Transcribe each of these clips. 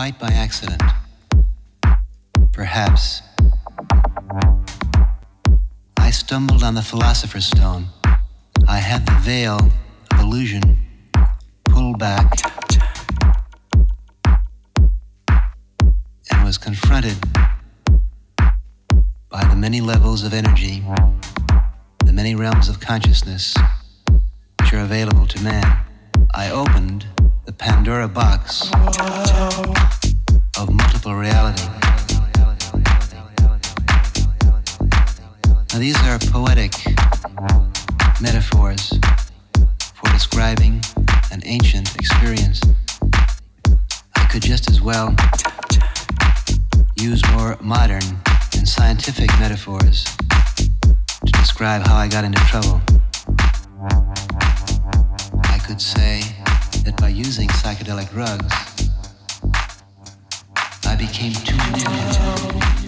quite by accident. Perhaps. I stumbled on the Philosopher's Stone. I had the veil of illusion pulled back and was confronted by the many levels of energy, the many realms of consciousness which are available to man. I opened the Pandora box of multiple reality. Now, these are poetic metaphors for describing an ancient experience. I could just as well use more modern and scientific metaphors to describe how I got into trouble. Using psychedelic drugs, I became tuned in.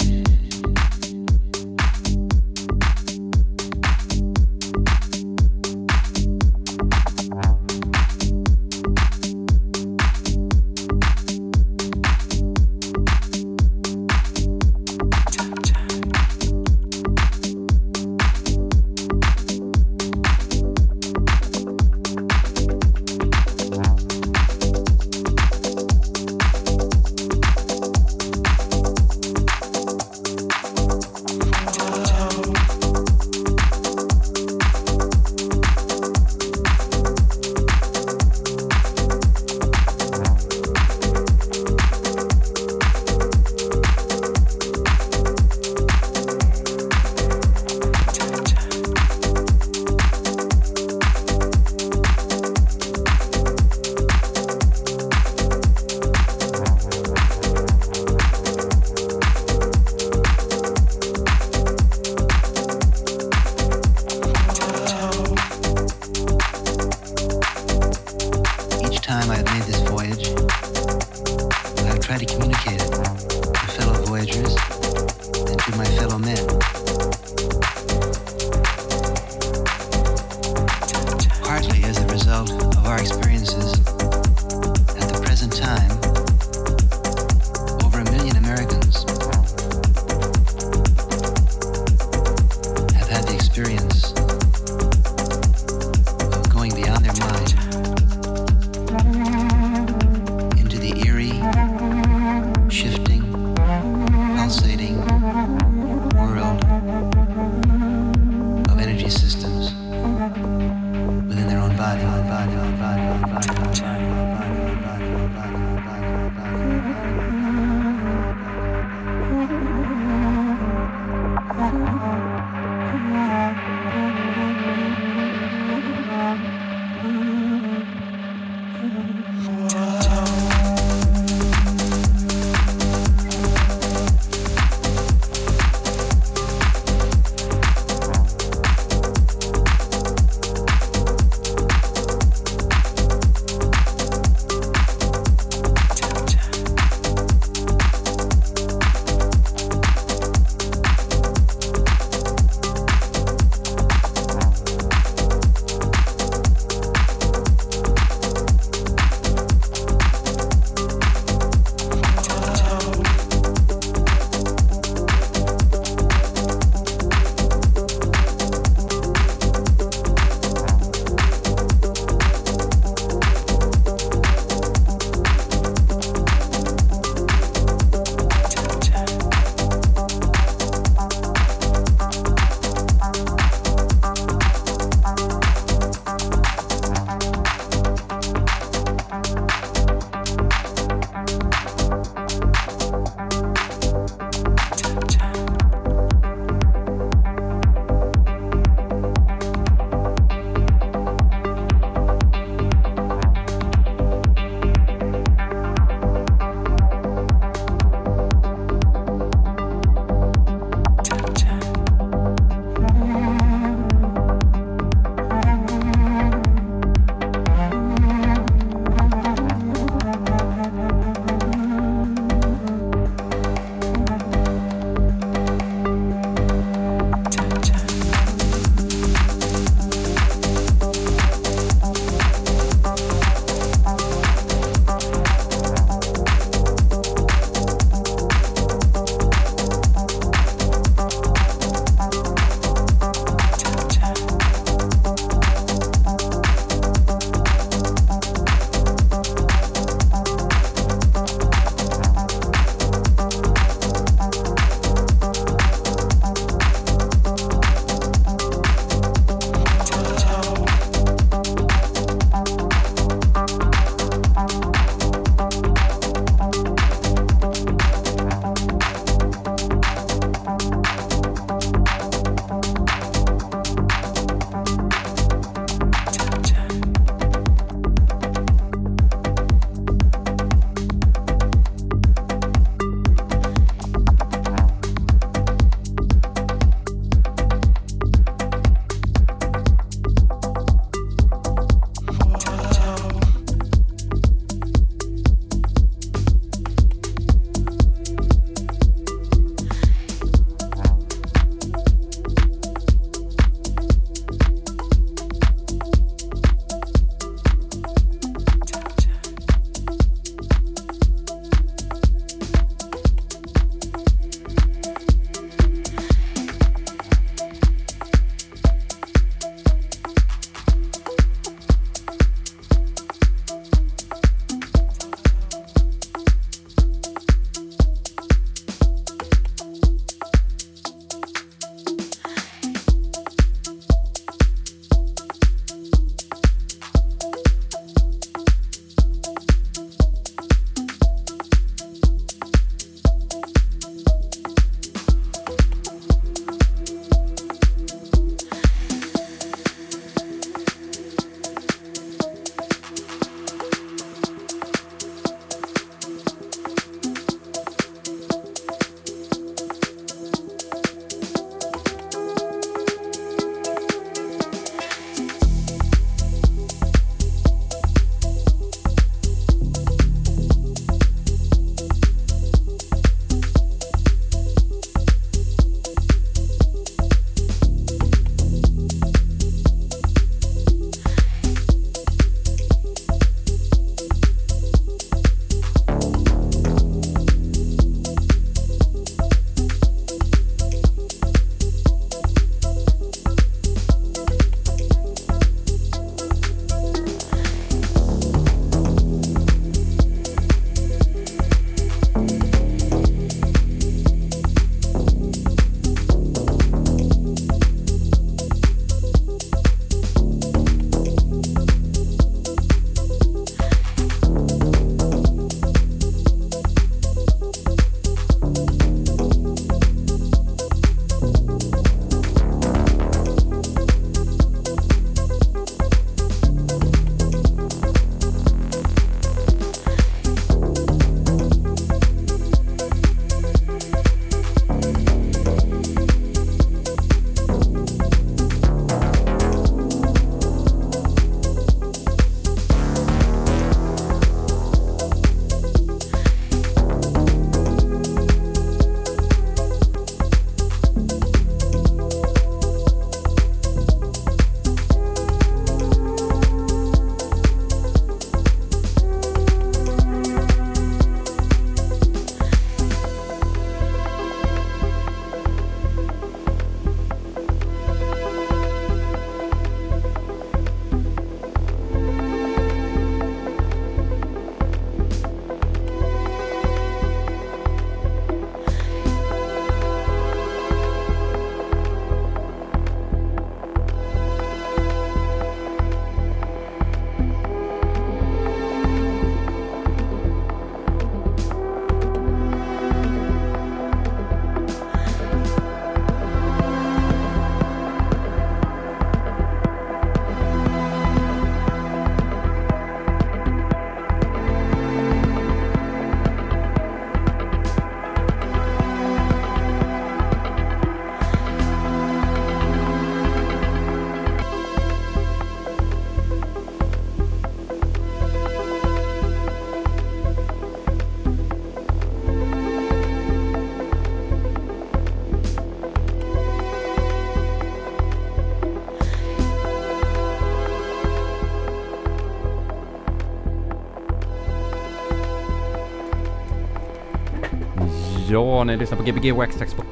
Ja, ni lyssnar på Gbg Waxtrax på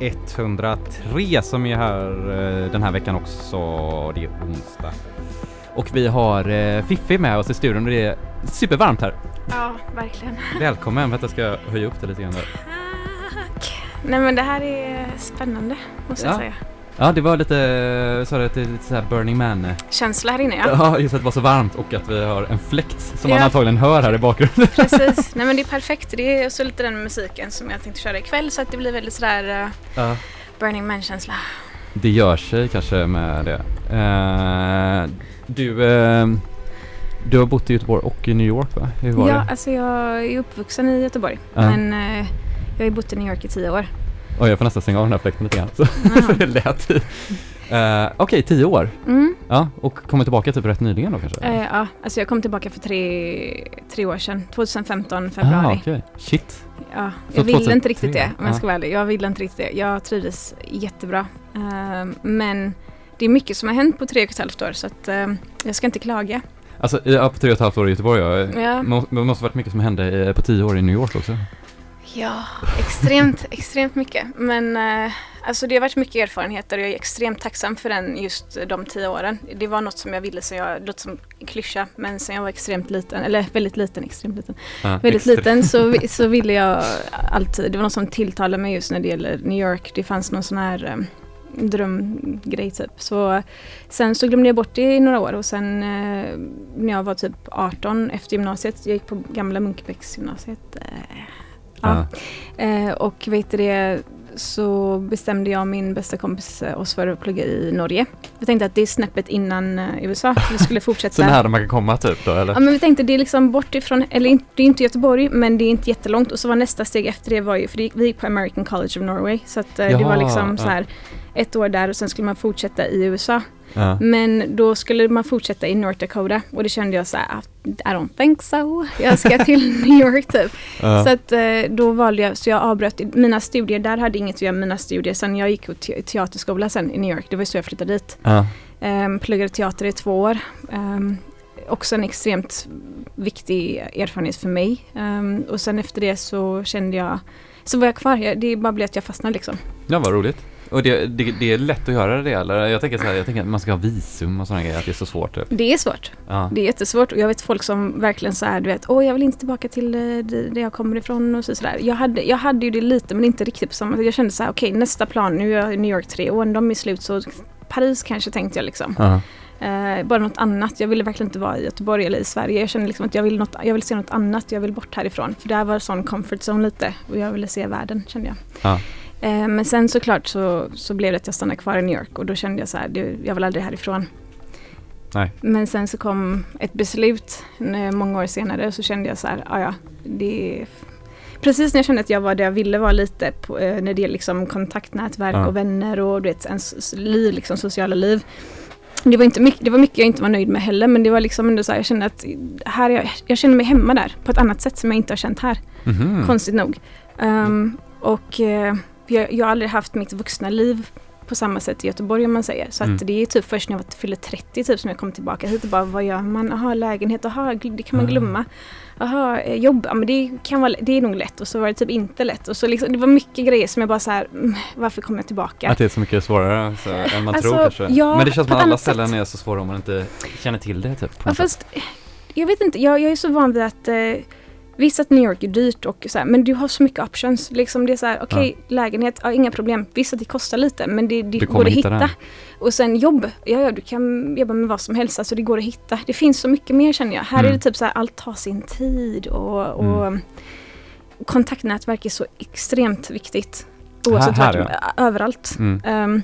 K103 som är här eh, den här veckan också. Det är onsdag. Och vi har eh, Fiffi med oss i studion och det är supervarmt här. Ja, verkligen. Välkommen att jag ska höja upp det lite grann där. Tack. Nej men det här är spännande, måste Ja. jag säga. Ja, det var lite, sa du att det är lite så här Burning Man? Känsla här inne ja. Ja, just att det var så varmt och att vi har en fläkt som man Ja. antagligen hör här i bakgrunden. Precis. Nej men det är perfekt. Det är så lite den musiken som jag tänkte köra ikväll så att det blir väldigt sådär uh, Ja. Burning Man-känsla. Det gör sig kanske med det. Eh, du, eh, du har bott i Göteborg och i New York va? Hur var Ja, det? alltså jag är uppvuxen i Göteborg. Men jag har ju bott i New York i tio år. Oj, jag får nästan stänga av den här fläkten lite grann. Så Ja. det lät. Uh, Okej, tio år. Mm. Ja, och kommer tillbaka typ rätt nyligen då kanske? Eh, ja, alltså jag kom tillbaka för tre, tre år sedan. 2015 ah, februari. okej. Shit. Ja, jag ville 2003, inte riktigt det om jag ja. ska vara ärlig. Jag ville inte riktigt det. Jag trivdes jättebra. Ehm, men det är mycket som har hänt på tre och ett halvt år så att ehm, jag ska inte klaga. Alltså, ja, på tre och ett halvt år i Göteborg ja. Ja, Det måste varit mycket som hände eh, på tio år i New York också. ja extremt, extremt mycket. Men eh, alltså det har varit mycket erfarenheter och jag är extremt tacksam för den just de tio åren. Det var något som jag ville sen jag, låter som en klyscha, men sen jag var extremt liten, eller väldigt liten, extremt liten. Ja, väldigt extra- liten så, så ville jag alltid, det var något som tilltalade mig just när det gäller New York. Det fanns någon sån här um, drömgrej typ. Så sen så glömde jag bort det i några år och sen eh, när jag var typ 18 efter gymnasiet, jag gick på gamla Munkebäcksgymnasiet. Eh, ja. Eh, och vet du det så bestämde jag och min bästa kompis eh, oss för att plugga i Norge. Vi tänkte att det är snäppet innan eh, USA. Vi skulle fortsätta. Så nära man kan komma typ då eller? Ja men vi tänkte det är liksom bort ifrån, eller det är inte Göteborg men det är inte jättelångt och så var nästa steg efter det var ju, för vi gick på American College of Norway så att eh, det Jaha, var liksom så här ett år där och sen skulle man fortsätta i USA. Ja. Men då skulle man fortsätta i North Dakota och det kände jag så här, "Ah, I don't think so. Jag ska till New York typ. Ja. Så att eh, då valde jag, så jag avbröt mina studier, där hade inget att göra med mina studier. Sen jag gick te- teaterskola sen i New York, det var så jag flyttade dit. Ja. Um, pluggade teater i två år. Um, också en extremt viktig erfarenhet för mig. Ehm, och sen efter det så kände jag, så var jag kvar. Det bara blev att jag fastnade liksom. ja, vad roligt. Och det, det, det är lätt att göra det eller? Jag tänker så här, jag tänker att man ska ha visum och sådana grejer, att det är så svårt typ. Det är svårt. Ja. Det är jättesvårt och jag vet folk som verkligen så här, du vet, åh jag vill inte tillbaka till eh, det- där jag kommer ifrån och så sådär. Jag hade, jag hade ju det lite men inte riktigt på samma sätt. Jag kände så här, okej nästa plan, nu är jag i New York tre år, de är slut så Paris kanske tänkte jag liksom. Ja. Eh, bara något annat. Jag ville verkligen inte vara i Göteborg eller i Sverige. Jag kände liksom att jag vill, något, jag vill se något annat. Jag vill bort härifrån. För det här var sån comfort zone lite. Och jag ville se världen kände jag. Ja. Eh, men sen såklart så, så blev det att jag stannade kvar i New York. Och då kände jag så här, det, jag vill aldrig härifrån. Nej. Men sen så kom ett beslut många år senare. Och så kände jag så här, "Ah, ja det är Precis när jag kände att jag var där jag ville vara lite på, eh, när det gäller liksom kontaktnätverk Ja. och vänner och du vet, ens liv, liksom sociala liv. Det var, inte mycket, det var mycket jag inte var nöjd med heller men det var liksom ändå så här, jag kände att här är jag, jag känner mig hemma där på ett annat sätt som jag inte har känt här. Mhm. Konstigt nog. Um, och eh, jag, jag har aldrig haft mitt vuxna liv på samma sätt i Göteborg om man säger. Så Mm. att det är typ först när jag fyllde 30 typ som jag kom tillbaka hit och bara vad gör man? Jaha lägenhet, jaha det kan man glömma. Jaha eh, jobb, ja men det kan vara, det är nog lätt och så var det typ inte lätt. Och så liksom, det var mycket grejer som jag bara så här, mm, varför kom jag tillbaka? Att det är så mycket svårare så, än man Alltså, tror kanske. ja, Men det känns som att alla annat sätt. ställen är så svåra om man inte känner till det typ. Ja, fast jag vet inte, jag, jag är så van vid att eh, Visst att New York är dyrt och så här, men du har så mycket options. Liksom det är så här, okej, lägenhet, ja, inga problem. Visst att det kostar lite, men det, det går att hitta. Och sen jobb, ja, ja, du kan jobba med vad som helst, alltså det går att hitta. Det finns så mycket mer känner jag. Här Mm. är det typ så här, allt tar sin tid och, och Mm. kontaktnätverk är så extremt viktigt. Oavsett Här- här, vart, överallt. Mm. Ehm,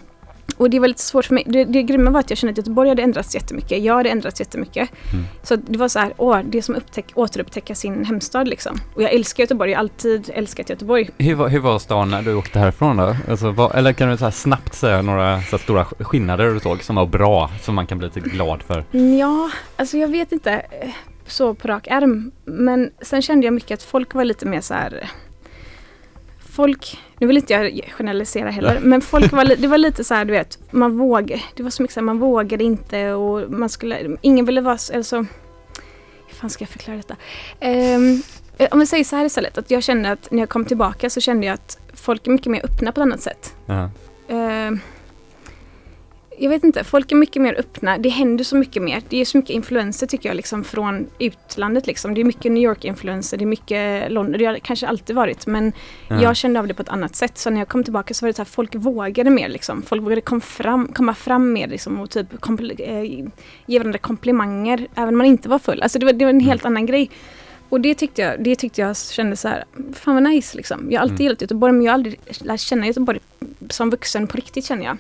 och det var lite svårt för mig. Det, det grymma var att jag kände att Göteborg hade ändrats jättemycket. Jag hade ändrats jättemycket. Mm. Så det var så här, åh, det är som upptäck, återupptäcka sin hemstad liksom. Och jag älskar Göteborg, jag har alltid älskat Göteborg. Hur, var, hur var stan när du åkte härifrån då? Alltså, vad, eller kan du så snabbt säga några så stora sk- skillnader du såg som var bra, som man kan bli lite glad för? Ja, alltså jag vet inte eh, så på rak arm. Men sen kände jag mycket att folk var lite mer så här Folk, nu vill inte jag generalisera heller, Ja. men folk var, det var lite så här du vet, man vågade, det var så mycket så här, man vågade inte och man skulle, ingen ville vara, så- alltså fan ska jag förklara detta? Eh, om vi säger så här istället, att jag kände att när jag kom tillbaka så kände jag att folk är mycket mer öppna på ett annat sätt. Ja. Ehm, jag vet inte, folk är mycket mer öppna. Det händer så mycket mer. Det är så mycket influenser tycker jag liksom från utlandet liksom. Det är mycket New York-influenser, det är mycket London. Det har kanske alltid varit men Ja. jag kände av det på ett annat sätt. Så när jag kom tillbaka så var det så här, folk vågade mer liksom. Folk vågade kom fram, komma fram mer liksom och typ eh, ge varandra komplimanger även om man inte var full. Alltså det var, det var en helt annan grej. Och det tyckte jag, det tyckte jag kände så här, fan vad nice liksom. Jag har alltid Mm. gillat Göteborg men jag har aldrig lärt känna Göteborg som vuxen på riktigt känner jag.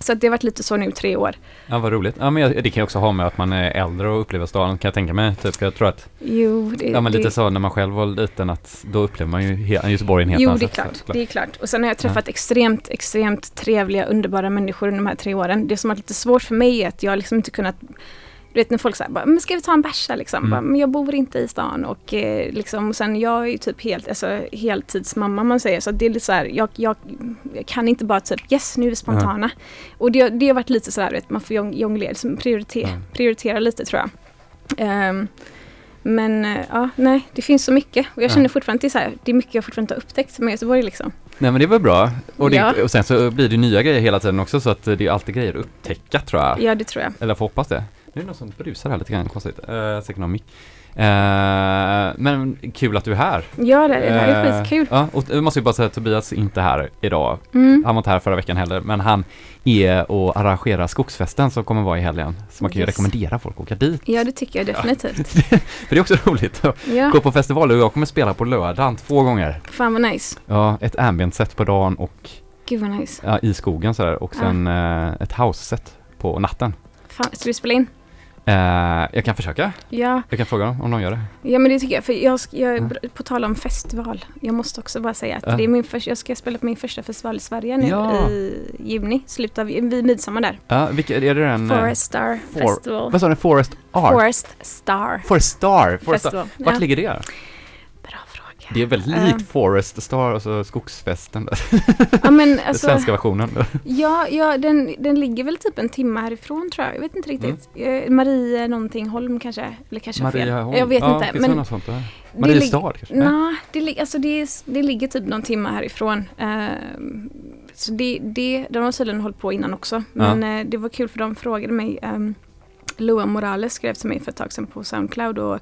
Så det har varit lite så nu tre år. ja, vad roligt. Ja, men det kan ju också ha med att man är äldre och upplever staden, kan jag tänka mig. Typ, jag tror att, Jo, det, ja men det, lite så när man själv var liten, att då upplever man ju Göteborg en helt Jo, det är klart. såklart. Det är klart. Och sen har jag träffat extremt, extremt trevliga, underbara människor under de här tre åren. Det som har varit lite svårt för mig är att jag liksom inte kunnat du vet när folk säger men ska vi ta en bärsa liksom? Mm. Bara, men jag bor inte i stan och eh, liksom, och sen jag är ju typ helt, alltså heltidsmamma man säger. Så det är lite så här, jag, jag, jag kan inte bara typ, yes nu är vi spontana. Och det, det har varit lite så här, vet, man får jong- jonglera, liksom prioriter, Mm. prioritera lite tror jag. Ehm, men eh, ja, nej, det finns så mycket. Och jag Ja. känner fortfarande att det är, här, det är mycket jag fortfarande inte har upptäckt med Göteborg liksom. Nej men det var bra. Och, det, Ja. och sen så blir det nya grejer hela tiden också så att det är alltid grejer att upptäcka tror jag. Ja, det tror jag. Eller jag får hoppas det. Nu är det någon som brusar här lite grann, konstigt. Uh, säkert någon mick. Eh, men kul att du är här. Ja, det, det här är Eh, skitkul. Ja, och jag måste ju bara säga att Tobias är inte här idag. Mm. Han var inte här förra veckan heller, men han är och arrangerar skogsfesten som kommer vara i helgen. Så man kan ju Yes. rekommendera folk att åka dit. Ja, det tycker jag definitivt. För det är också roligt att Ja, gå på festival och jag kommer spela på lördagen två gånger. fan vad nice. Ja, ett ambient-set på dagen och Gud vad nice. ja, i skogen sådär och sen eh, ett house-set på natten. Fan, ska vi spela in? Eh, jag kan försöka. Ja, Jag kan fråga dem om de gör det. ja men det tycker jag. För jag, jag Ja. på tal om festival. Jag måste också bara säga att Ja. det är min första, jag ska spela på min första festival i Sverige nu Ja. i juni. Slutet av, vid midsommar där. Ja, vilka, är det den? eh, Forest Star For- Festival. Vad sa du? Forest Art? Forest Star Forest Star? Forest Star. Festival. Vart Ja. ligger det? Det är väldigt Eh. likt Forest Star, alltså skogsfesten. där. Ja men Den alltså, svenska versionen. ja, ja den, den ligger väl typ en timme härifrån tror jag. Jag vet inte riktigt. Eh, Marie någonting Holm kanske? Eller kanske har fel. Maria Jag vet ja, inte. Men något sånt där? det Mariestad kanske? Nej. Det, alltså det, det ligger typ någon timme härifrån. Ehm, så det, det, de har tydligen hållit på innan också. Men eh, det var kul för de frågade mig. Um, Loa Morales skrev till mig för ett tag sedan på Soundcloud och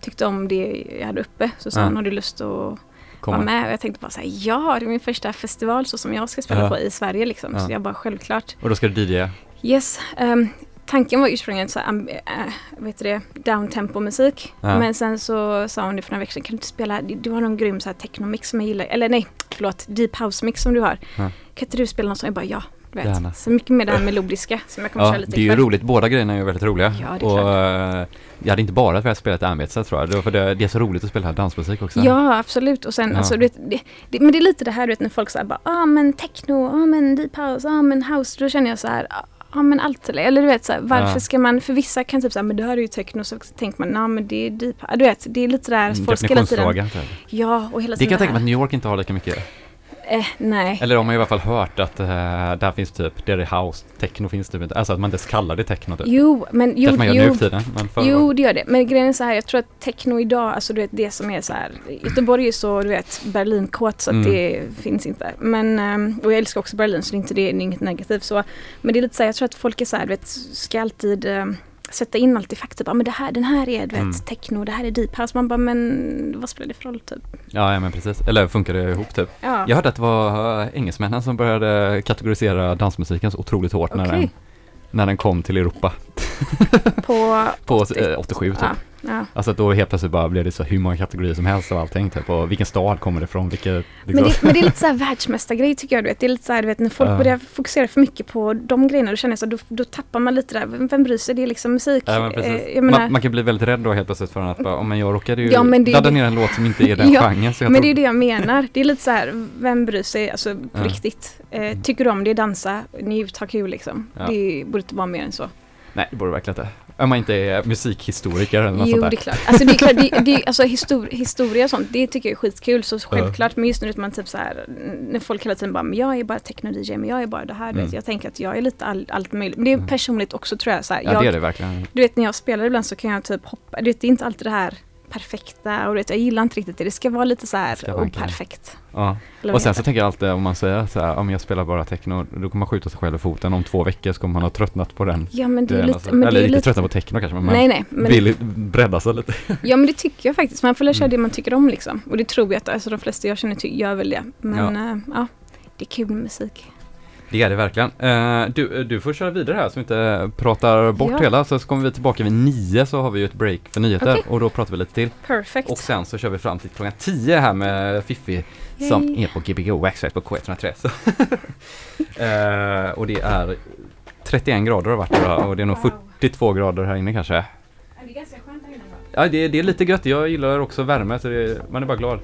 tyckte om det jag hade uppe. Så sa Ja. han, har du lust att Komma. vara med? Och jag tänkte bara säga ja, det är min första festival så som jag ska spela Ja. på i Sverige liksom. Så jag bara självklart. Och då ska du DJa? Yes. ehm, tanken var ursprungligen så här, äh, vet du det, downtempo musik. Ja. Men sen så sa hon det för några veckor sedan, kan du inte spela, du, har någon grym så här technomix som jag gillar, eller nej, förlåt, deep house mix som du har. Ja. Kan inte du spela någon sån? Jag bara ja, vet. Gärna. Så mycket med det här melodiska som jag kommer Ja, köra lite det är ju roligt. Båda grejerna är ju väldigt roliga. Ja, det är och klart. eh, jag hade inte bara velat spela ett ambient tror jag. Det var för det, det är så roligt att spela dansmusik också. Ja, absolut. Och sen, Ja. alltså, du vet, det, det, men det är lite det här du vet när folk säger bara, ah men techno, ah men deep house, ah men house. Då känner jag så här, ah ah, men allt. Eller du vet så här, varför Ja. ska man, för vissa kan typ säga, men det här är ju techno, så tänker man, nej men det är deep. Du vet, det är lite där, Mm, folk ska hela tiden, ja och hela Det tiden kan jag tänka mig här. att New York inte har lika mycket. Eh, nej. Eller de har i alla fall hört att eh, där finns typ, där är house, techno finns typ inte. Alltså att man inte ens kallar det techno typ. Jo, men jo, Kanske man gör nu jo, för tiden. Men förr Jo, var- det gör det. Men grejen är så här, jag tror att techno idag, alltså du vet det som är så här, Göteborg är så, du vet, Berlinkåt så att Mm. det finns inte. Men, ehm, och jag älskar också Berlin så det är inte det, det är inget negativt så. Men det är lite så här, jag tror att folk är så här, du vet, ska alltid ehm, sätta in allt i fack, typ, ja men det här, den här är du vet, Mm. techno, det här är deep house. Man bara, men vad spelar det för roll typ? Ja, ja men precis. Eller funkar det ihop typ? Ja, Jag hörde att det var eh, engelsmännen som började kategorisera dansmusiken så otroligt hårt när, Okej. den, när den kom till Europa. på... På eh, 87 typ. Ja, ja. Alltså att då helt plötsligt bara blev det så hur många kategorier som helst av allting typ. Och vilken stad kommer det ifrån? Vilket, Men det, men det är lite så här världsmästargrej tycker jag. Du vet. Det är lite så här, du vet, när folk Ja. börjar fokusera för mycket på de grejerna, då känner jag så här, då, då tappar man lite där. Vem, vem bryr sig? Det är liksom musik. Ja, men precis. Eh, jag menar, man, man kan bli väldigt rädd då helt plötsligt för att bara, oh, men jag råkade ju Ja, men det ladda ner en låt som inte är den Ja, genren. Så jag men det är tror, det jag menar. Det är lite så här, vem bryr sig? Alltså på Ja. riktigt. Eh, tycker du om det, dansa, njut, ha kul liksom. Ja. Det borde inte vara mer än så. Nej, det borde verkligen inte. Om man inte är musikhistoriker eller något Jo, sånt det där. är klart. Alltså, det är klart det, det, alltså, histor, historia och sånt, det tycker jag är skitkul. Så självklart, men just nu man typ så här, när folk hela tiden bara, men jag är bara techno-DJ, men jag är bara det här. Mm. vet, jag tänker att jag är lite all, allt möjligt. Men det är Mm. personligt också tror jag. Så här, Ja, jag, det är det verkligen. Du vet när jag spelar ibland så kan jag typ hoppa, du vet det är inte alltid det här perfekta och vet, jag gillar inte riktigt det. Det ska vara lite så här operfekt. Ja. Och sen så tänker jag alltid om man säger så här, om jag spelar bara techno, då kommer man skjuta sig själv i foten. Om två veckor så kommer man ha tröttnat på den. Ja men det är lite, alltså. men Eller är lite tröttnat på techno kanske, men man Nej nej, men, vill bredda sig lite. ja men det tycker jag faktiskt. Man får lära köra Mm. det man tycker om liksom. Och det tror jag att alltså, de flesta jag känner gör väl det. Men ja. ja, det är kul med musik. Det är det verkligen. Eh, du, du får köra vidare här så vi inte pratar bort Ja. hela. Så kommer vi tillbaka vid nio så har vi ju ett break för nyheter Okej. och då pratar vi lite till. Perfect. Och sen så kör vi fram till klockan 10 här med Fiffi som Yay. är på Gbg Waxtrack på K103. Så. Eh, och det är 31 grader har varit idag och det är nog 42 grader här inne kanske. Det är ganska skönt här inne Ja, det, det är lite gött. Jag gillar också värme så det, man är bara glad.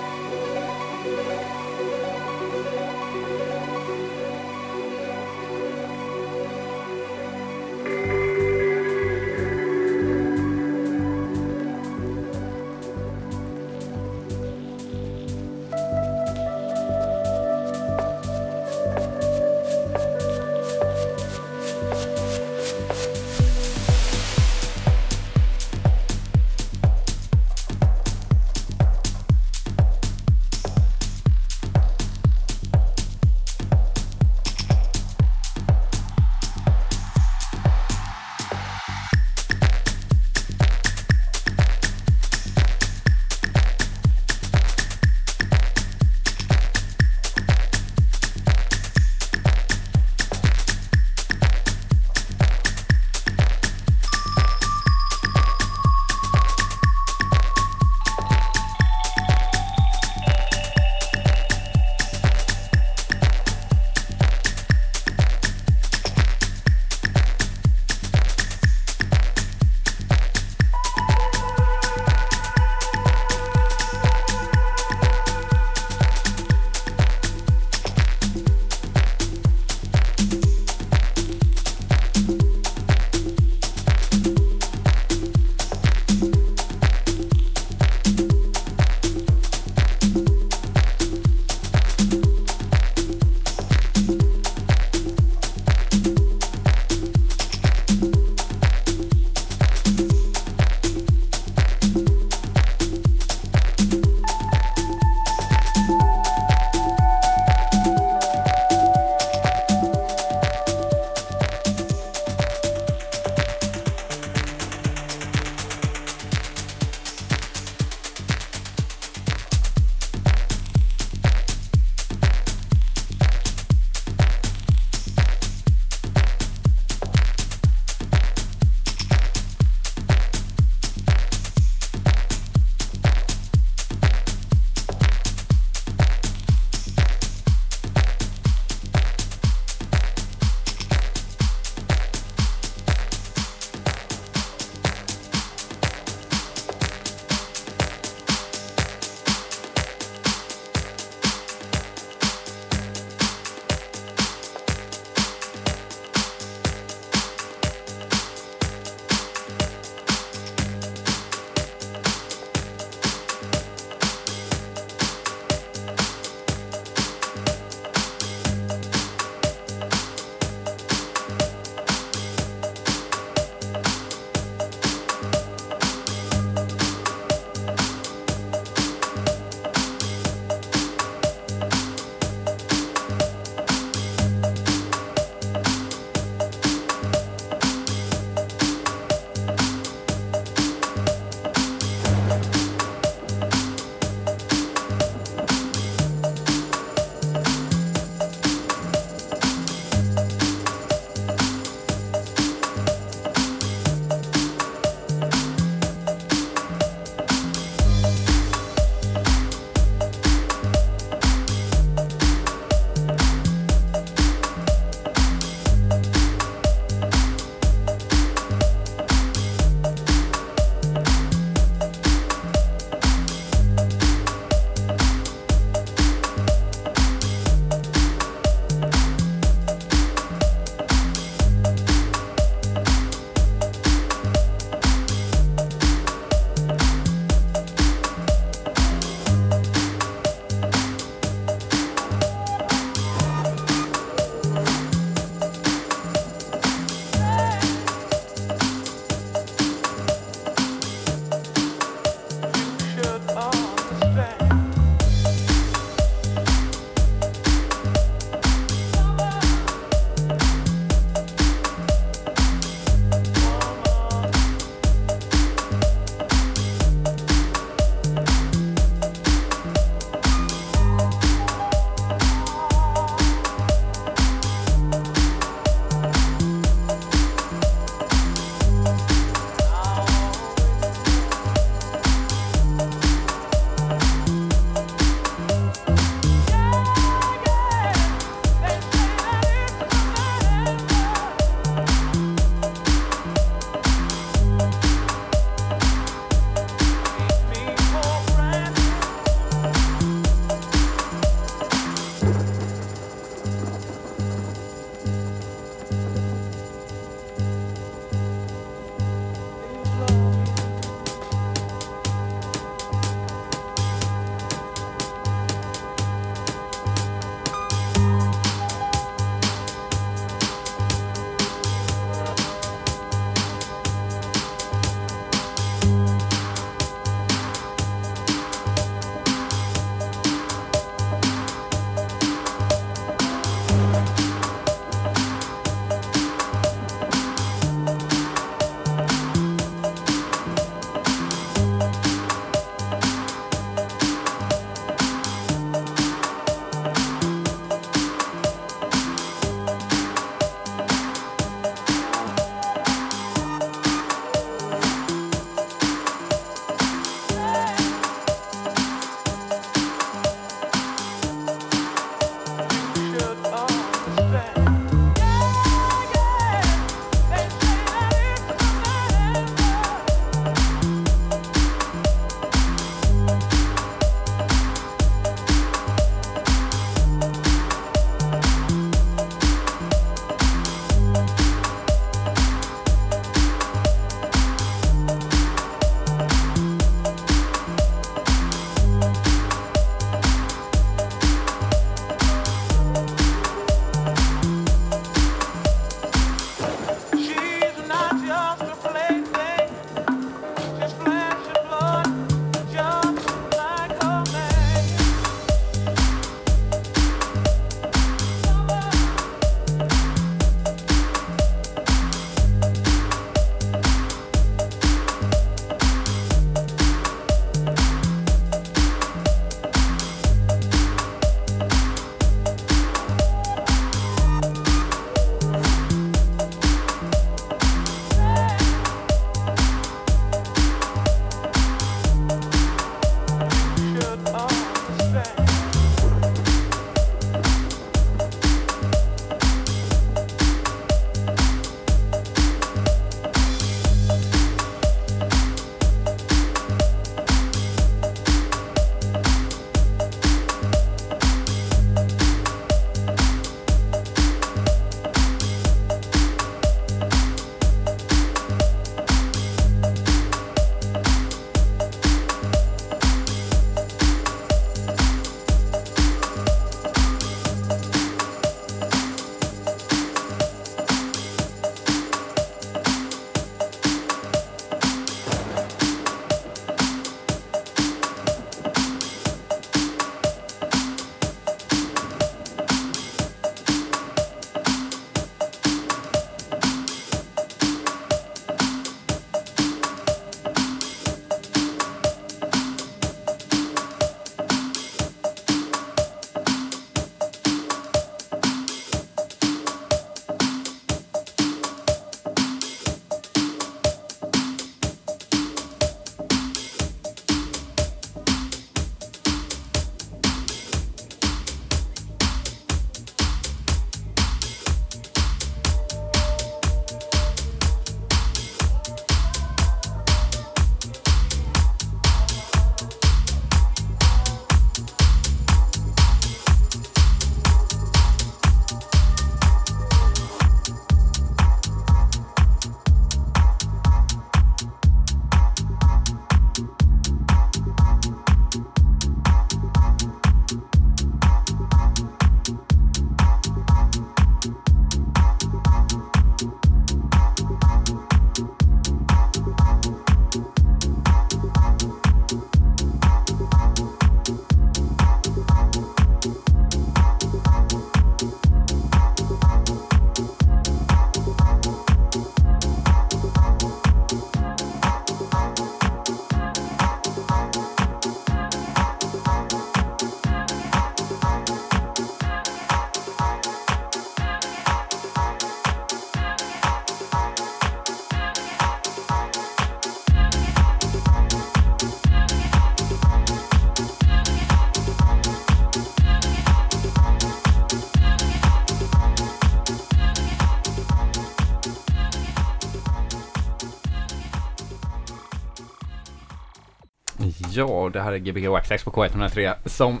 Det här är Gbg Waxax på K103 som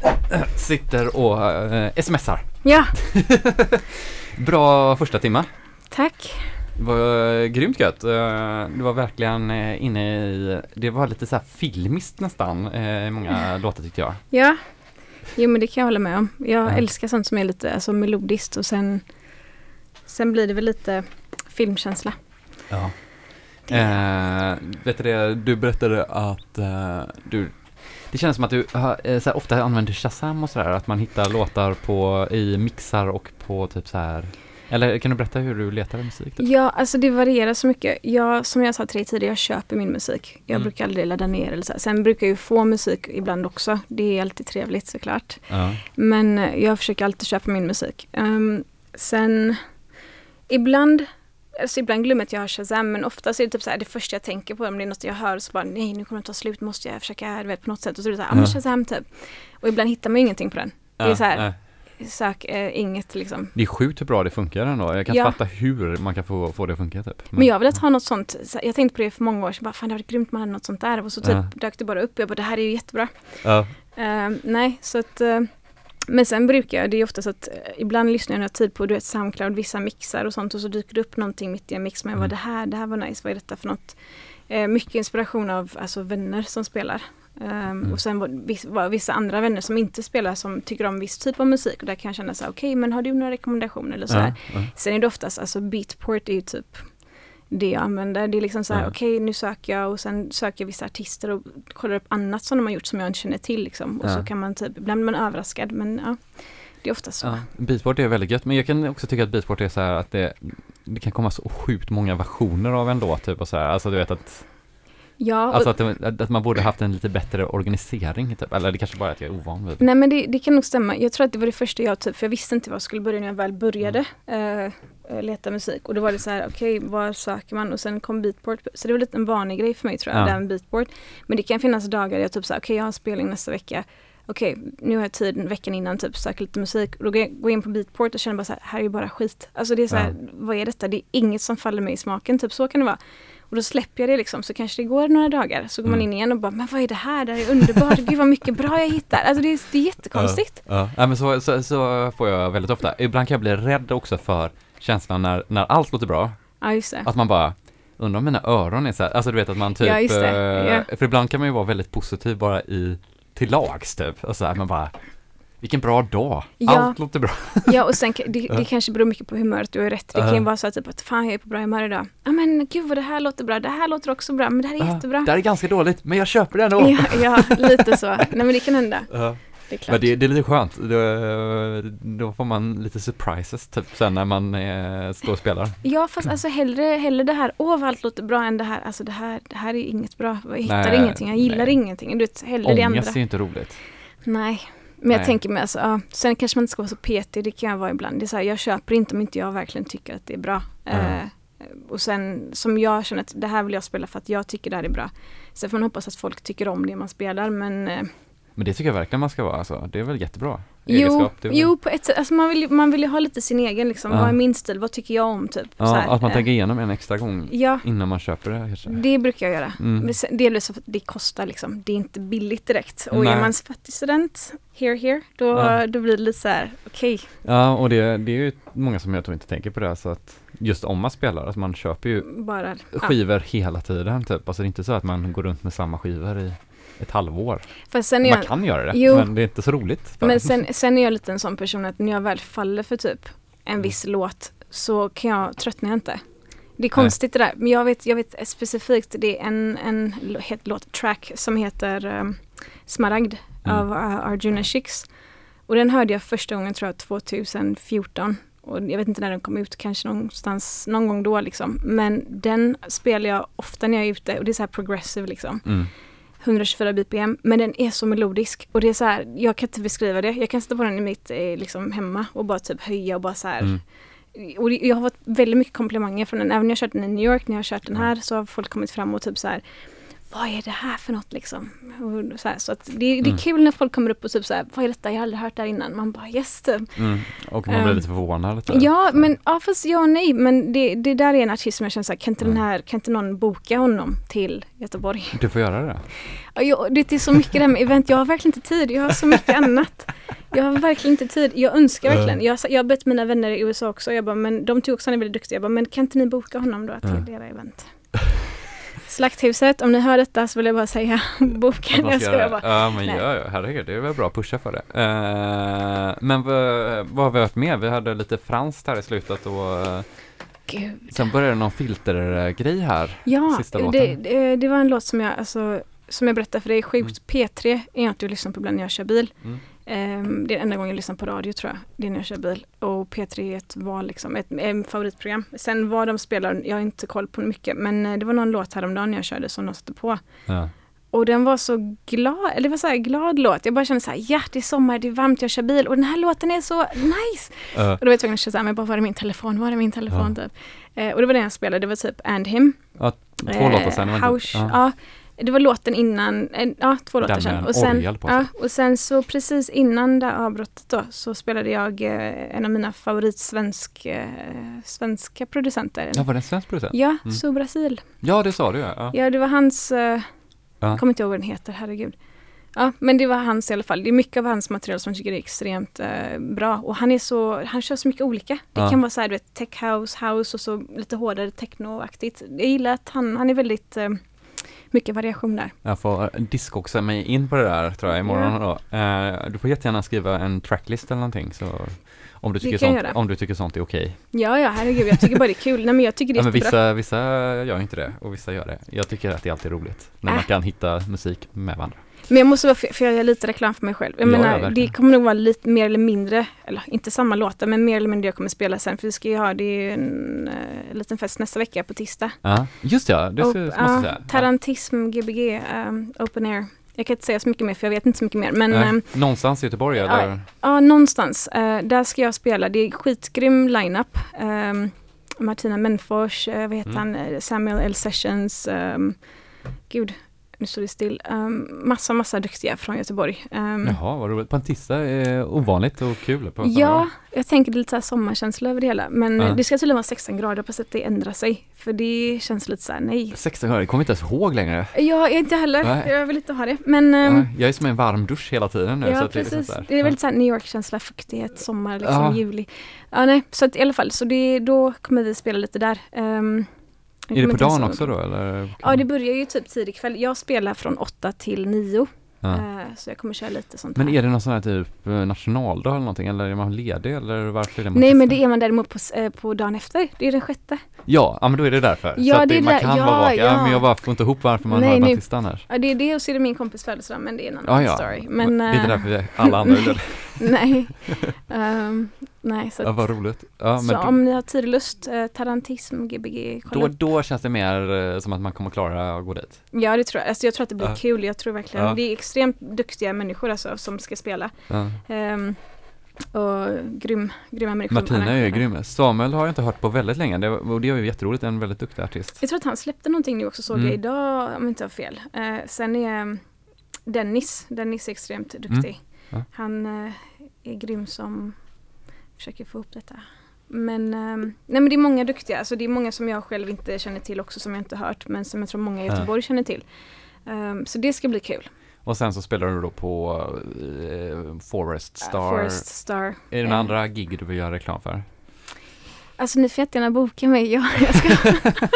sitter och eh, smsar. Ja, Bra första timma. tack. Det var eh, grymt gött. Eh, Det var verkligen eh, inne i, det var lite så här filmiskt nästan i många låtar tyckte jag. Ja, jo men det kan jag hålla med om. Jag Ja. älskar sånt som är lite alltså, melodiskt och sen, sen blir det väl lite filmkänsla. Ja. Eh, vet du det, du berättade att eh, du det känns som att du eh, så här, ofta använder Shazam och sådär, att man hittar låtar på, i mixar och på typ så här. Eller kan du berätta hur du letar musik? Typ? Ja, alltså det varierar så mycket. Jag, som jag sa till dig tidigare, jag köper min musik. Jag Mm. brukar aldrig ladda ner eller så. här. Sen brukar jag ju få musik ibland också. Det är alltid trevligt såklart. Ja. Men eh, jag försöker alltid köpa min musik. Ehm, sen ibland, alltså ibland glömmer jag att jag har Shazam men oftast är det typ så här, det första jag tänker på om det är något jag hör så bara nej nu kommer det ta slut, måste jag försöka du vet, på något sätt. Och så är det så här, ja men Ja. Shazam typ. Och ibland hittar man ju ingenting på den. Det är Ja, så här, nej. sök eh, inget liksom. Det är sjukt hur bra det funkar ändå. Jag kan Ja. fatta hur man kan få, få det att funka typ. Men jag vill ha något sånt, så jag tänkte på det för många år sedan, bara, fan det hade grymt man hade något sånt där. Och så typ Ja. dök det bara upp, jag bara det här är ju jättebra. Ja. Ehm, nej, så att eh, men sen brukar jag, det är ofta så att eh, ibland lyssnar jag har tid på du vet, Soundcloud, vissa mixar och sånt och så dyker det upp någonting mitt i en mix. Men Mm. det här, det här var nice, vad är detta för något? Eh, mycket inspiration av alltså, vänner som spelar. Ehm, Mm. Och sen var, viss, var vissa andra vänner som inte spelar som tycker om viss typ av musik. Och där kan jag känna så okej men har du några rekommendationer eller så. Ja, ja. Sen är det oftast, alltså beatport är ju typ det jag använder. Det är liksom så här, Ja. okej nu söker jag och sen söker jag vissa artister och kollar upp annat som de har gjort som jag inte känner till liksom. Och Ja. så kan man typ, ibland blir man överraskad men ja, det är ofta så. Ja, beatport är väldigt gött, men jag kan också tycka att beatport är så här att det, det kan komma så sjukt många versioner av en låt typ och så här. Alltså du vet att, Ja, alltså att, det, att man borde haft en lite bättre organisering typ. Eller det kanske bara är att jag är ovan vid. nej men det, det kan nog stämma. Jag tror att det var det första jag typ, för jag visste inte vad jag skulle börja när jag väl började Mm. eh, leta musik. Och då var det så här, okej var söker man? Och sen kom beatport. Så det var lite en vanlig grej för mig tror jag, Ja. med beatport. Men det kan finnas dagar där jag typ så okej jag har spelning nästa vecka. Okej, nu har jag tid veckan innan typ söka lite musik. Och då går jag går in på beatport och känner bara så här, här är ju bara skit. Alltså det är så här, vad är detta? Det är inget som faller mig i smaken, typ så kan det vara. Och då släpper jag det liksom, så kanske det går några dagar. Så går man Mm. in igen och bara, men vad är det här? Det här är underbart. Gud vad mycket bra jag hittar. Alltså det är, det är jättekonstigt. Ja, ja men så, så, så får jag väldigt ofta. Ibland kan jag bli rädd också för känslan när, när allt låter bra. Ja, just det. Att man bara, undrar om mina öron är så här, alltså du vet att man typ, Ja, just det. eh, Ja. för ibland kan man ju vara väldigt positiv bara i, till lags typ. Och så här, man bara, vilken bra dag, Ja. allt låter bra. Ja och sen det, det kanske beror mycket på humöret, du har rätt. Det kan ju vara så att typ att fan jag är på bra humör idag. Ja men gud vad det här låter bra, det här låter också bra, men det här är Ja, jättebra. Det här är ganska dåligt, men jag köper det ändå. Ja, ja, lite så. Nej men det kan hända. Ja. Det är klart. Men det, det är lite skönt, då, då får man lite surprises typ sen när man eh, står och spelar. Ja fast alltså hellre, hellre det här, åh vad allt låter bra än det här, alltså det här, det här är inget bra. Jag hittar Nej, ingenting, jag gillar nej. ingenting. Du vet, hellre det andra. Ångest är ju inte roligt. Nej. Men jag Nej. tänker mig alltså, ja. Sen kanske man inte ska vara så petig, det kan jag vara ibland. Det är så här, jag köper inte om inte jag verkligen tycker att det är bra. Ja. Eh, och sen som jag känner att det här vill jag spela för att jag tycker det här är bra. Sen får man hoppas att folk tycker om det man spelar men eh, Men det tycker jag verkligen man ska vara alltså. Det är väl jättebra Jo, egenskap. Väl- jo på ett sätt, alltså man vill, ju- man vill ha lite sin egen liksom, Ja. vad är min stil, vad tycker jag om typ. Ja, att man eh, tänker igenom en extra gång Ja, innan man köper det kanske. det brukar jag göra. Mm. Delvis för att det kostar liksom, det är inte billigt direkt. Och Nej. är man fattig student, here here, då, Ja. då blir det lite så här, okej. Ja, och det, det är ju många som jag tror inte tänker på det, så att just om man spelar, att man köper ju bara. Skivor hela tiden typ. Alltså det är inte så att man går runt med samma skivor i ett halvår. Man jag, kan göra det, Jo. men det är inte så roligt. Men en. sen, sen är jag lite en sån person att när jag väl faller för typ en viss låt så kan jag, tröttnar jag inte. Det är konstigt det där, men jag vet, jag vet specifikt, det är en, en låt, track, som heter um, Smaragd Mm. av uh, Arjuna Chicks. Och den hörde jag första gången tror jag 2014. Och jag vet inte när den kom ut, kanske någonstans, någon gång då liksom. Men den spelar jag ofta när jag är ute och det är så här progressive liksom. Mm. 124 bpm, men den är så melodisk. Och det är så här, jag kan inte beskriva det. Jag kan sätta på den i mitt eh, liksom hemma och bara typ höja och bara så här. Mm. Och jag har fått väldigt mycket komplimanger från den. Även när jag kört den i New York, när jag har kört den här så har folk kommit fram och typ så här vad är det här för något liksom? Så här, så att det, det är Mm. kul när folk kommer upp och typ så här, vad är detta? Jag har aldrig hört det här innan. Man bara yes typ. Mm. Och man blir Ehm, lite förvånad lite. Ja, men ja, fast ja och nej. Men det, det där är en artist som jag känner så här, kan inte, den Mm. här, kan inte någon boka honom till Göteborg? Du får göra det. Ja, det är så mycket det här med event, jag har verkligen inte tid. Jag har så mycket annat. Jag har verkligen inte tid. Jag önskar verkligen. Jag, jag har bett mina vänner i USA också. Jag bara, men de tycker också han är väldigt duktig. Jag bara, men kan inte ni boka honom då till Mm. era event? Slakthuset, om ni hör detta så vill jag bara säga, man Jag ska bara. det. Ja men Nej. ja, ja, herregud, det är väl bra att pusha för det. Eh, men vad, har vi hört med? Vi hade lite franskt här i slutet och eh, Gud. sen började någon filtergrej här. Ja, Sista det, låten. det, det var en låt som jag, alltså, som jag berättade för dig, sjukt P3 är jag inte att lyssna på ibland när jag kör bil. Mm. Ehm, det är den enda gången jag lyssnar på radio tror jag, det är när jag kör bil. Och P3 är ett val liksom, ett, ett favoritprogram. Sen vad de spelar, jag har inte koll på mycket, men eh, det var någon låt häromdagen när jag körde som de satte på. Ja. Och den var så glad, eller det var så här glad låt. Jag bara kände så här, ja det är sommar, det är varmt, jag kör bil och den här låten är så nice. Eh, Och då var jag tvungen att köra men bara var är min telefon, var är min telefon typ. Eh, och det var den jag spelade, det var typ And Him. ja, två låtar sen. var inte- House, ja. Det var låten innan, eh, ja två låtar en Och sen, ja, och sen så precis innan det avbrottet då så spelade jag eh, en av mina favoritsvensk, eh, svenska producenter. Ja, var det en svensk producent? Ja, Mm. So Brasil. Ja, det sa du ja. ja. Det var hans, eh, Ja. kommer inte ihåg vad den heter, herregud. Ja, men det var hans i alla fall. Det är mycket av hans material som jag tycker är extremt eh, bra. Och han är så, han kör så mycket olika. Det Ja. kan vara så här, du vet, tech house, house och så lite hårdare technoaktigt. Jag gillar att han, han är väldigt eh, mycket variation där. Jag får diskoxa mig in på det där tror jag imorgon då. Eh, du får jättegärna skriva en tracklist eller någonting så om du tycker, sånt, om du tycker sånt är okej. Ja, ja, herregud, jag tycker bara det är kul. Nej, men jag tycker det Ja, är men jättebra. vissa, vissa gör inte det och vissa gör det. Jag tycker att det är alltid roligt när Äh. man kan hitta musik med varandra. Men jag måste vara, för jag gör lite reklam för mig själv. Jag Ja, ja, menar, verkligen. det kommer nog vara lite mer eller mindre, eller inte samma låtar, men mer eller mindre jag kommer spela sen. För vi ska ju ha, det är ju en uh, liten fest nästa vecka på tisdag. Ja, just ja, det ska, måste jag ja, säga. Tarantism, Gbg, um, Open Air. Jag kan inte säga så mycket mer för jag vet inte så mycket mer. Men ehm, Någonstans i Göteborg ja, eller? ja, någonstans. eh, där ska jag spela. Det är skitgrym lineup. Um, Martina Menfors, uh, vad heter Mm. han, Samuel L. Sessions. Um, gud, nu står det still. Um, massa, massa duktiga från Göteborg. Um, Jaha, vad roligt. På en tisdag är ovanligt och kul. På Ja, jag tänker det lite så här sommarkänsla över det hela. Men Ja. eh, det ska tydligen vara 16 grader, hoppas att det ändrar sig. För det känns lite så här, nej. 16 grader, jag kommer inte ens ihåg längre. Jag är inte heller, Nej. jag vill inte ha det. Men Ja, jag är som en varm dusch hela tiden nu. så Ja, att det är liksom precis. så. Det är väldigt så här New York-känsla, fuktighet, sommar, liksom Ja. juli. Ja, nej, så att i alla fall, så det, då kommer vi spela lite där. Jag Är det på dagen också då eller? Ja, det börjar ju typ tidig kväll. Jag spelar från 8 till 9. Ja. eh, så jag kommer köra lite sånt Men är det någon sån här typ eh, nationaldag eller någonting eller är man ledig eller varför är det man Nej, men det är man däremot på, eh, på dagen efter. Det är den sjätte. Ja, ja men då är det därför. Ja, så att det är man där- kan ja, vara vaka. Ja. ja. men jag bara får inte ihop varför man Nej, har nej. Batistan här. Ja, det är det och så är det min kompis födelsedag, men det är en Ja, annan ja. story. Men, det är inte därför alla andra det. nej. Ehm, nej, så, Ja, att, vad roligt. Ja, så då, om ni har tid och lust, eh, tarantism, gbg, kolla då, då känns det mer eh, som att man kommer klara att gå dit. Ja, det tror jag. Alltså, jag tror att det blir Ja. kul. Jag tror verkligen, Ja. det är extremt duktiga människor alltså, som ska spela. Ja. Ehm, och grym, grymma människor. Martina är ju grym. Samuel har jag inte hört på väldigt länge det, och det är ju jätteroligt, en väldigt duktig artist. Jag tror att han släppte någonting nu också, såg Mm. jag idag, om jag inte har fel. Eh, sen är um, Dennis, Dennis är extremt duktig. Mm. Ja. Han eh, är grym som försöker få ihop detta. Men, ehm, nej men det är många duktiga, alltså det är många som jag själv inte känner till också som jag inte hört men som jag tror många i. Göteborg känner till. Ehm, så det ska bli kul. Och sen så spelar du då på eh, Forest Uh, Star. Forest Star. Är det några Eh, andra gig du vill göra reklam för? Alltså ni får jättegärna boka mig. Jag, jag, ska,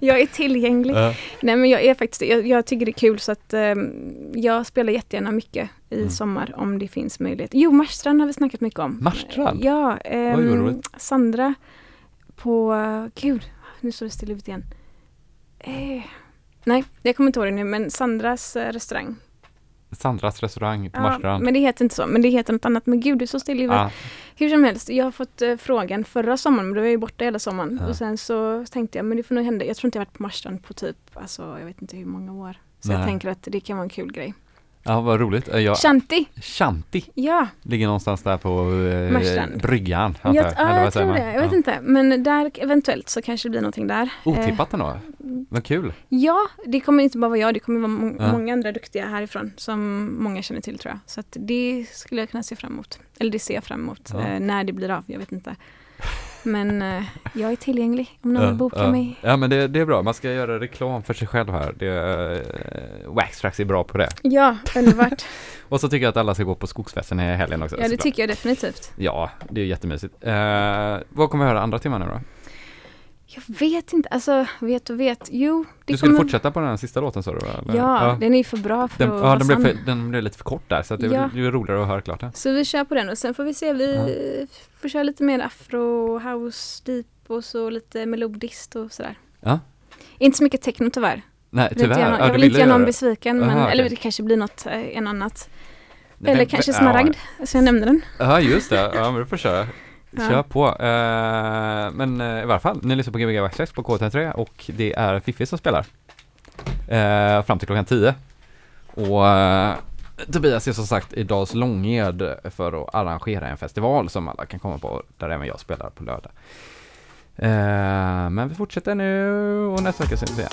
jag är tillgänglig. Ja. Nej men jag är faktiskt jag, jag tycker det är kul så att ehm, jag spelar jättegärna mycket i Mm. sommar om det finns möjlighet. Jo, Marstrand har vi snackat mycket om. Marstrand? Ja, ehm. Sandra på, gud, nu står det still huvudet igen. Eh, nej, jag kommer inte ihåg det nu, men Sandras eh, restaurang. Sandras restaurang på Ja, Marstrand. men det heter inte så, men det heter något annat. Men gud, det är så still i. Ja, Hur som helst, jag har fått eh, frågan förra sommaren, men då var jag ju borta hela sommaren. Ja. Och sen så tänkte jag, men det får nog hända. Jag tror inte jag varit på Marstrand på typ, alltså jag vet inte hur många år. Så jag Nej. tänker att det kan vara en kul grej. Ja, vad roligt. Eh, Jag, Shanti, Shanti ja. ligger någonstans där på eh, Marstrand. bryggan. Jag, jag. Ja, jag tror man? det. Jag vet Ja. inte. Men där eventuellt så kanske det blir någonting där. Eh, Otippat ändå. Vad kul. ja, det kommer inte bara vara jag. Det kommer vara må- Ja. många andra duktiga härifrån som många känner till tror jag. Så att det skulle jag kunna se fram emot. Eller det ser jag fram emot. Eh, när det blir av, jag vet inte. Men eh, jag är tillgänglig om någon vill boka mig. Ja, men det, det är bra. Man ska göra reklam för sig själv här. Det, uh, Waxtrax är bra på det. Ja, underbart. Och så tycker jag att alla ska gå på skogsfesten i helgen också. ja, det såklart. tycker jag definitivt. Ja, det är jättemysigt. Uh, vad kommer vi höra andra timmen nu då? Jag vet inte, alltså vet och vet. Jo, det Du skulle kommer... fortsätta på den här sista låten sa du? va? Eller? Ja, den är för bra för Den, att ja, den, blev för, den blev lite för kort där så det, Ja. det är roligare att höra klart den. Så vi kör på den och sen får vi se, vi får köra lite mer afro, house, deep och så lite melodiskt och sådär. Ja. Inte så mycket techno tyvärr. Nej, Jag tyvärr. göra, Ja, jag vill inte göra någon besviken, men, Aha, eller det kanske blir något eh, en annat. Eller men- kanske ja. smaragd, så jag nämnde den. Ja, just det. Ja, men du får köra. Ja. Kör på. Uh, men uh, i varje fall, ni lyssnar på Gbg Backslash på K3 och det är Fiffi som spelar. Uh, fram till klockan 10. Och Tobias är som sagt i Dals Långed för att arrangera en festival som alla kan komma på, där även jag spelar på lördag. Men vi fortsätter nu och nästa vecka syns vi igen.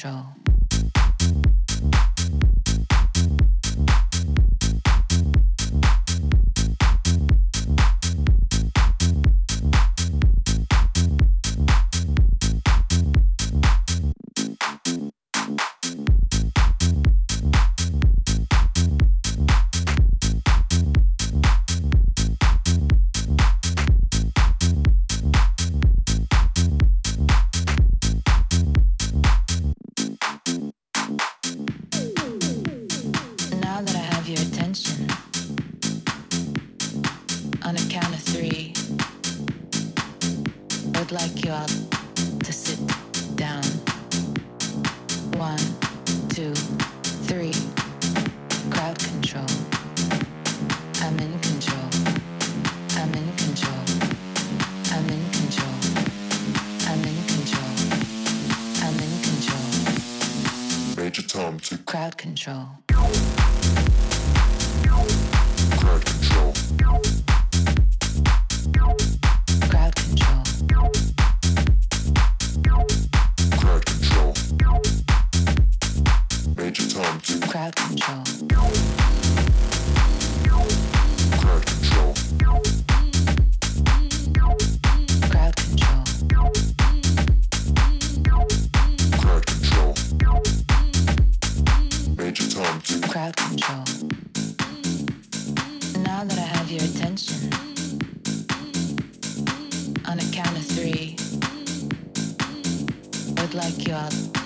control. control. Now that I have your attention, on a count of three, I would like you all.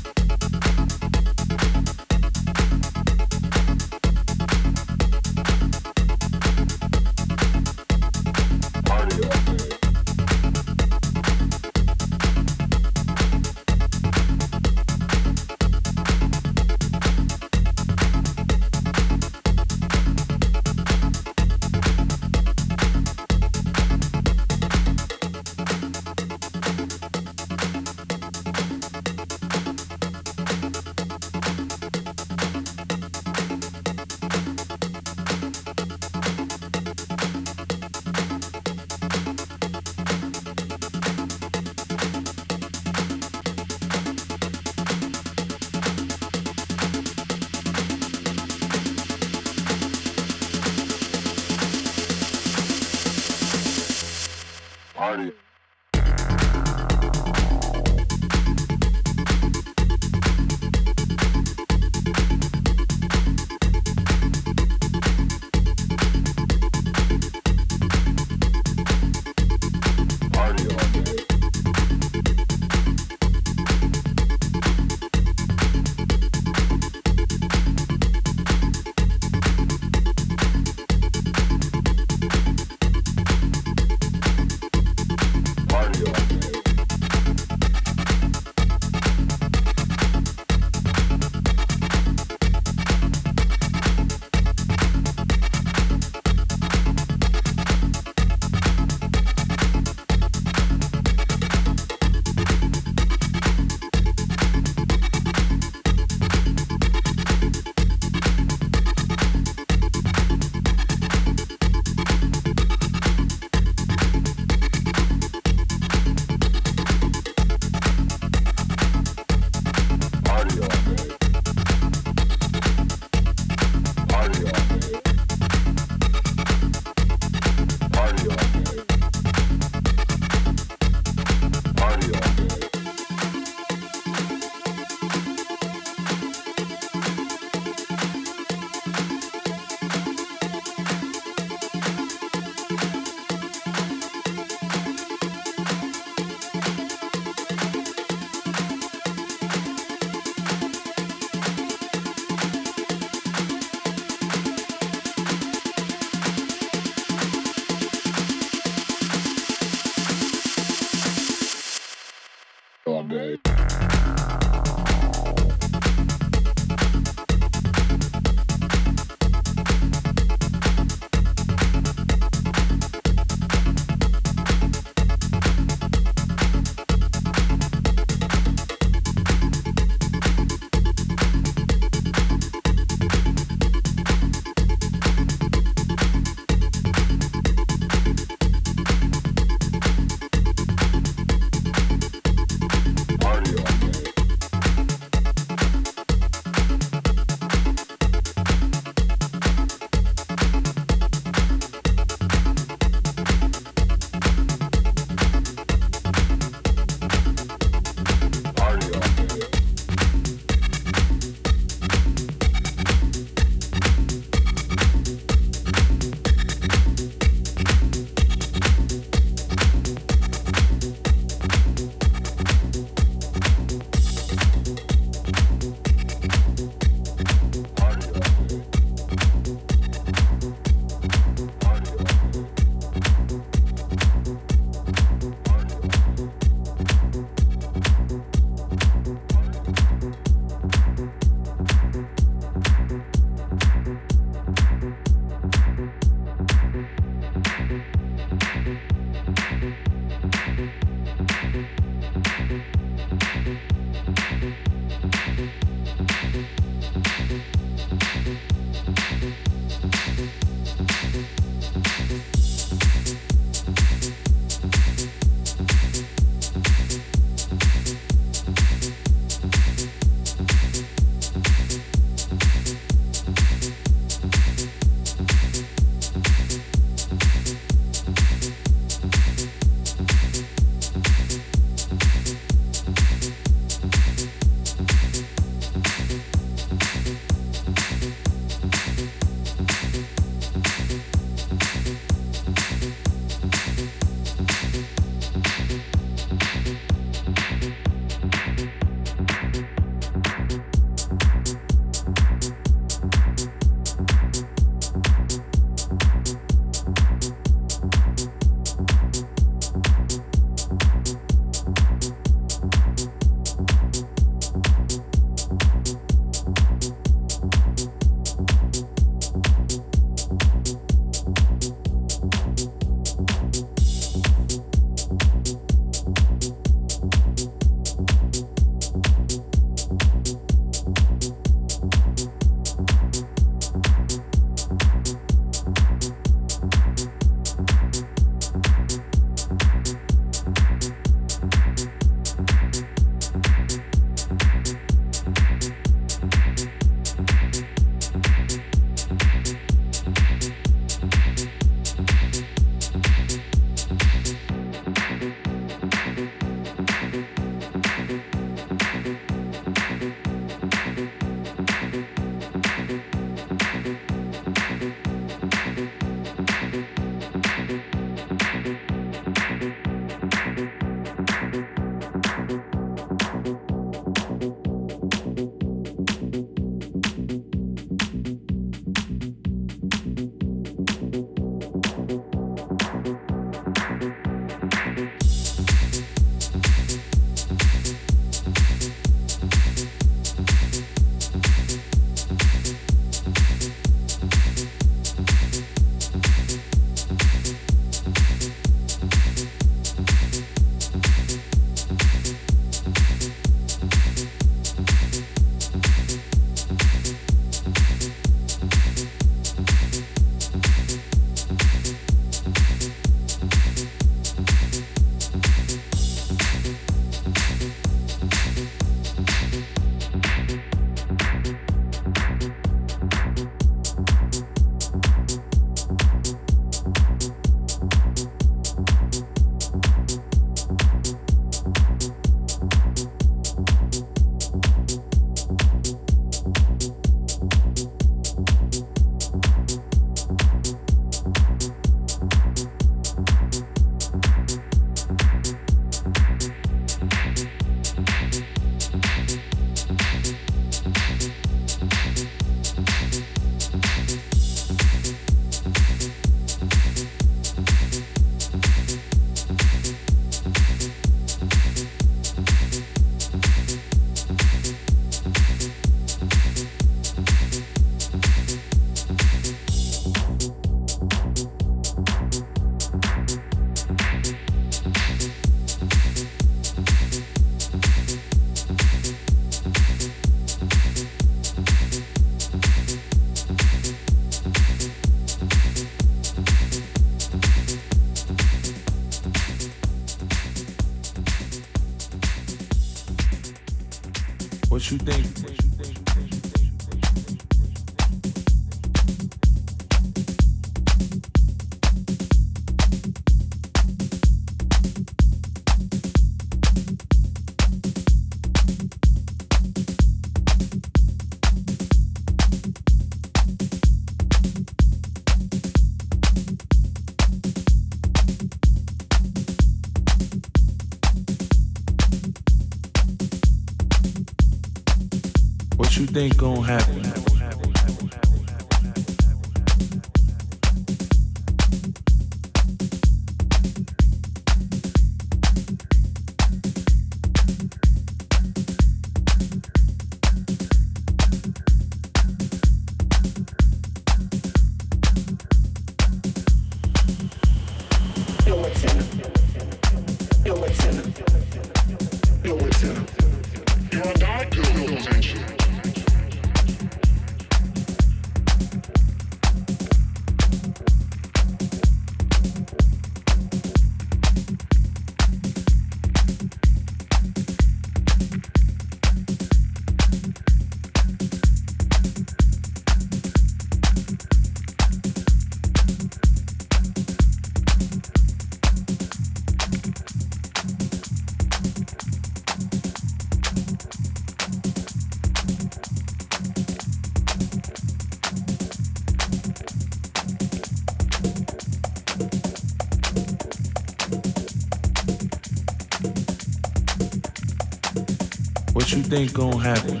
Think gonna happen?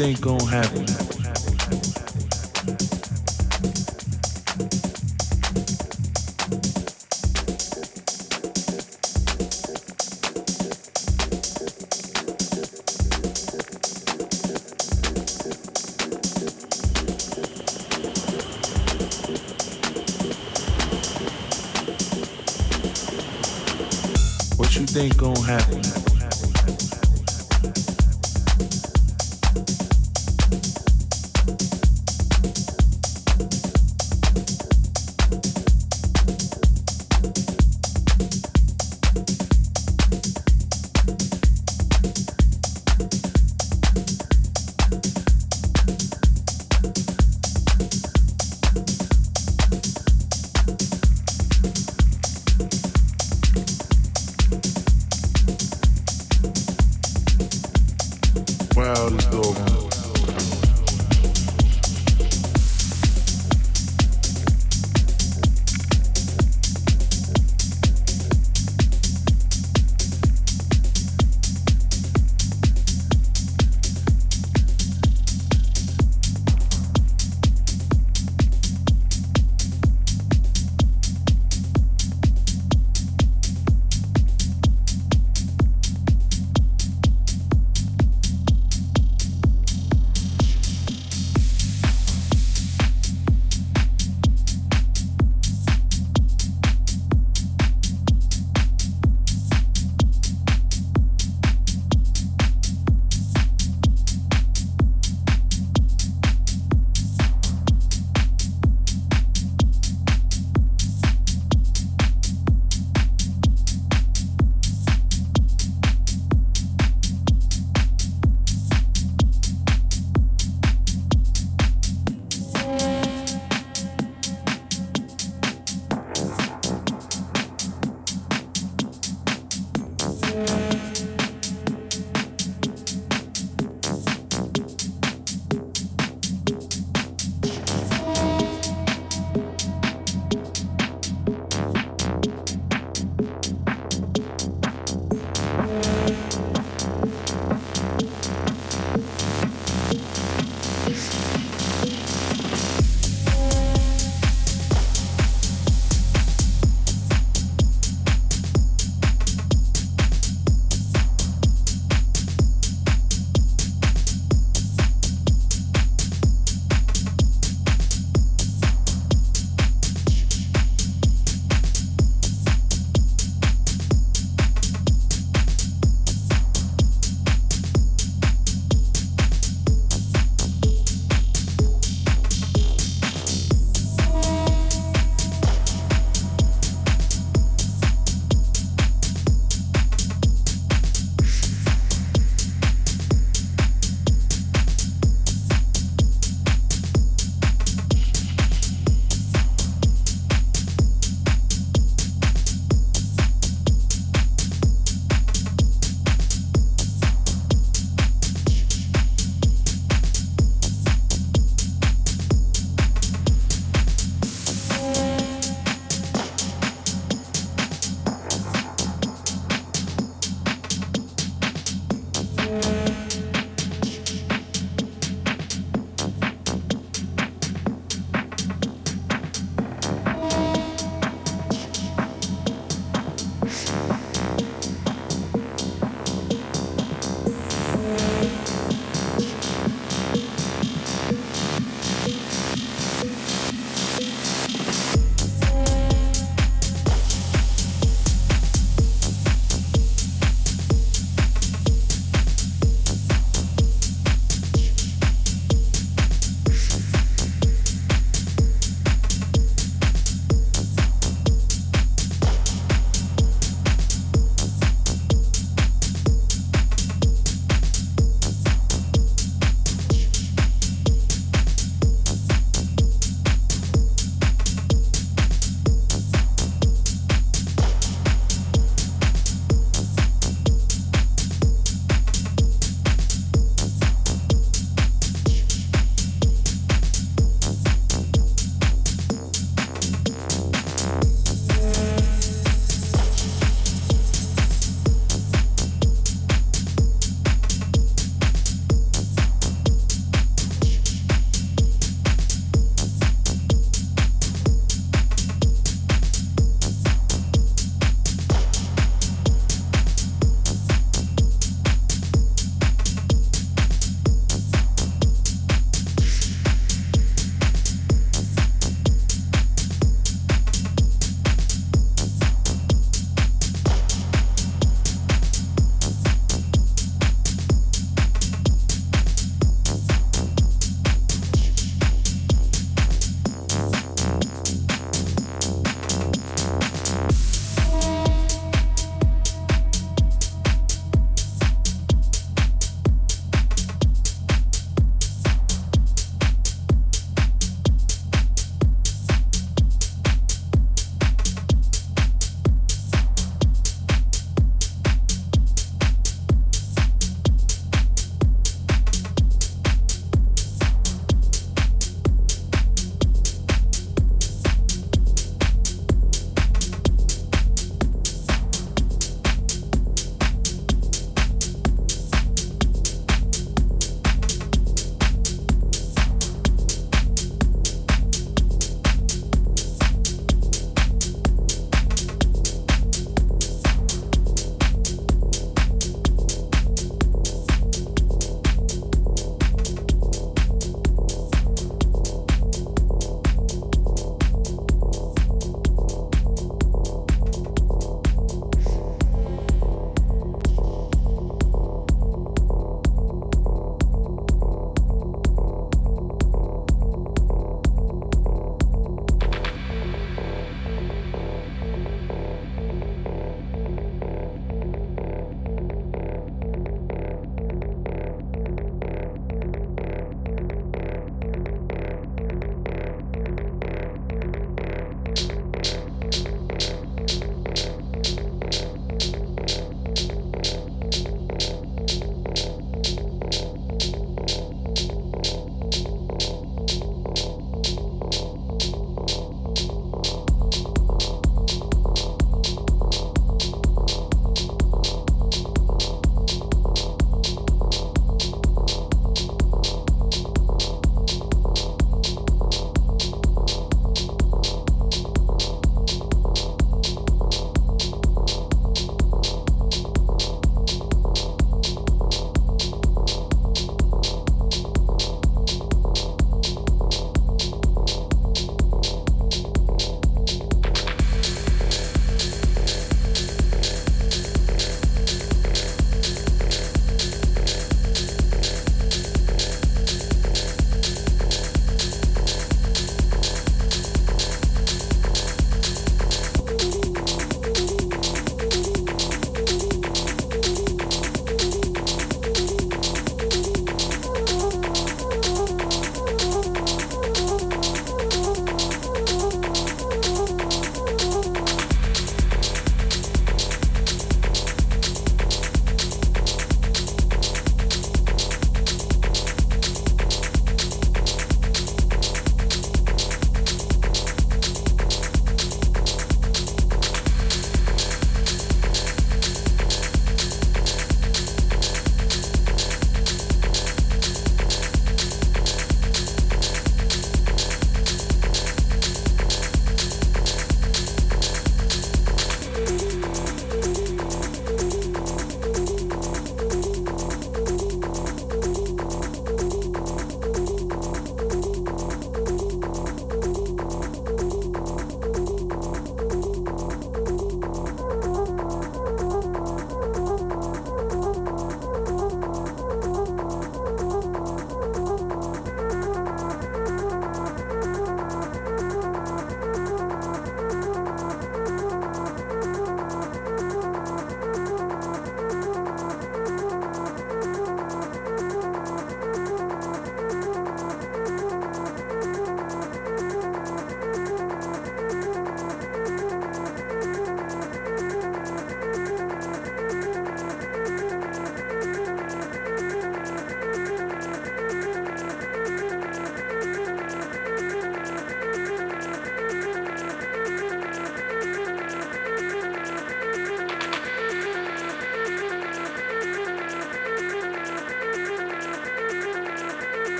Think gonna happen?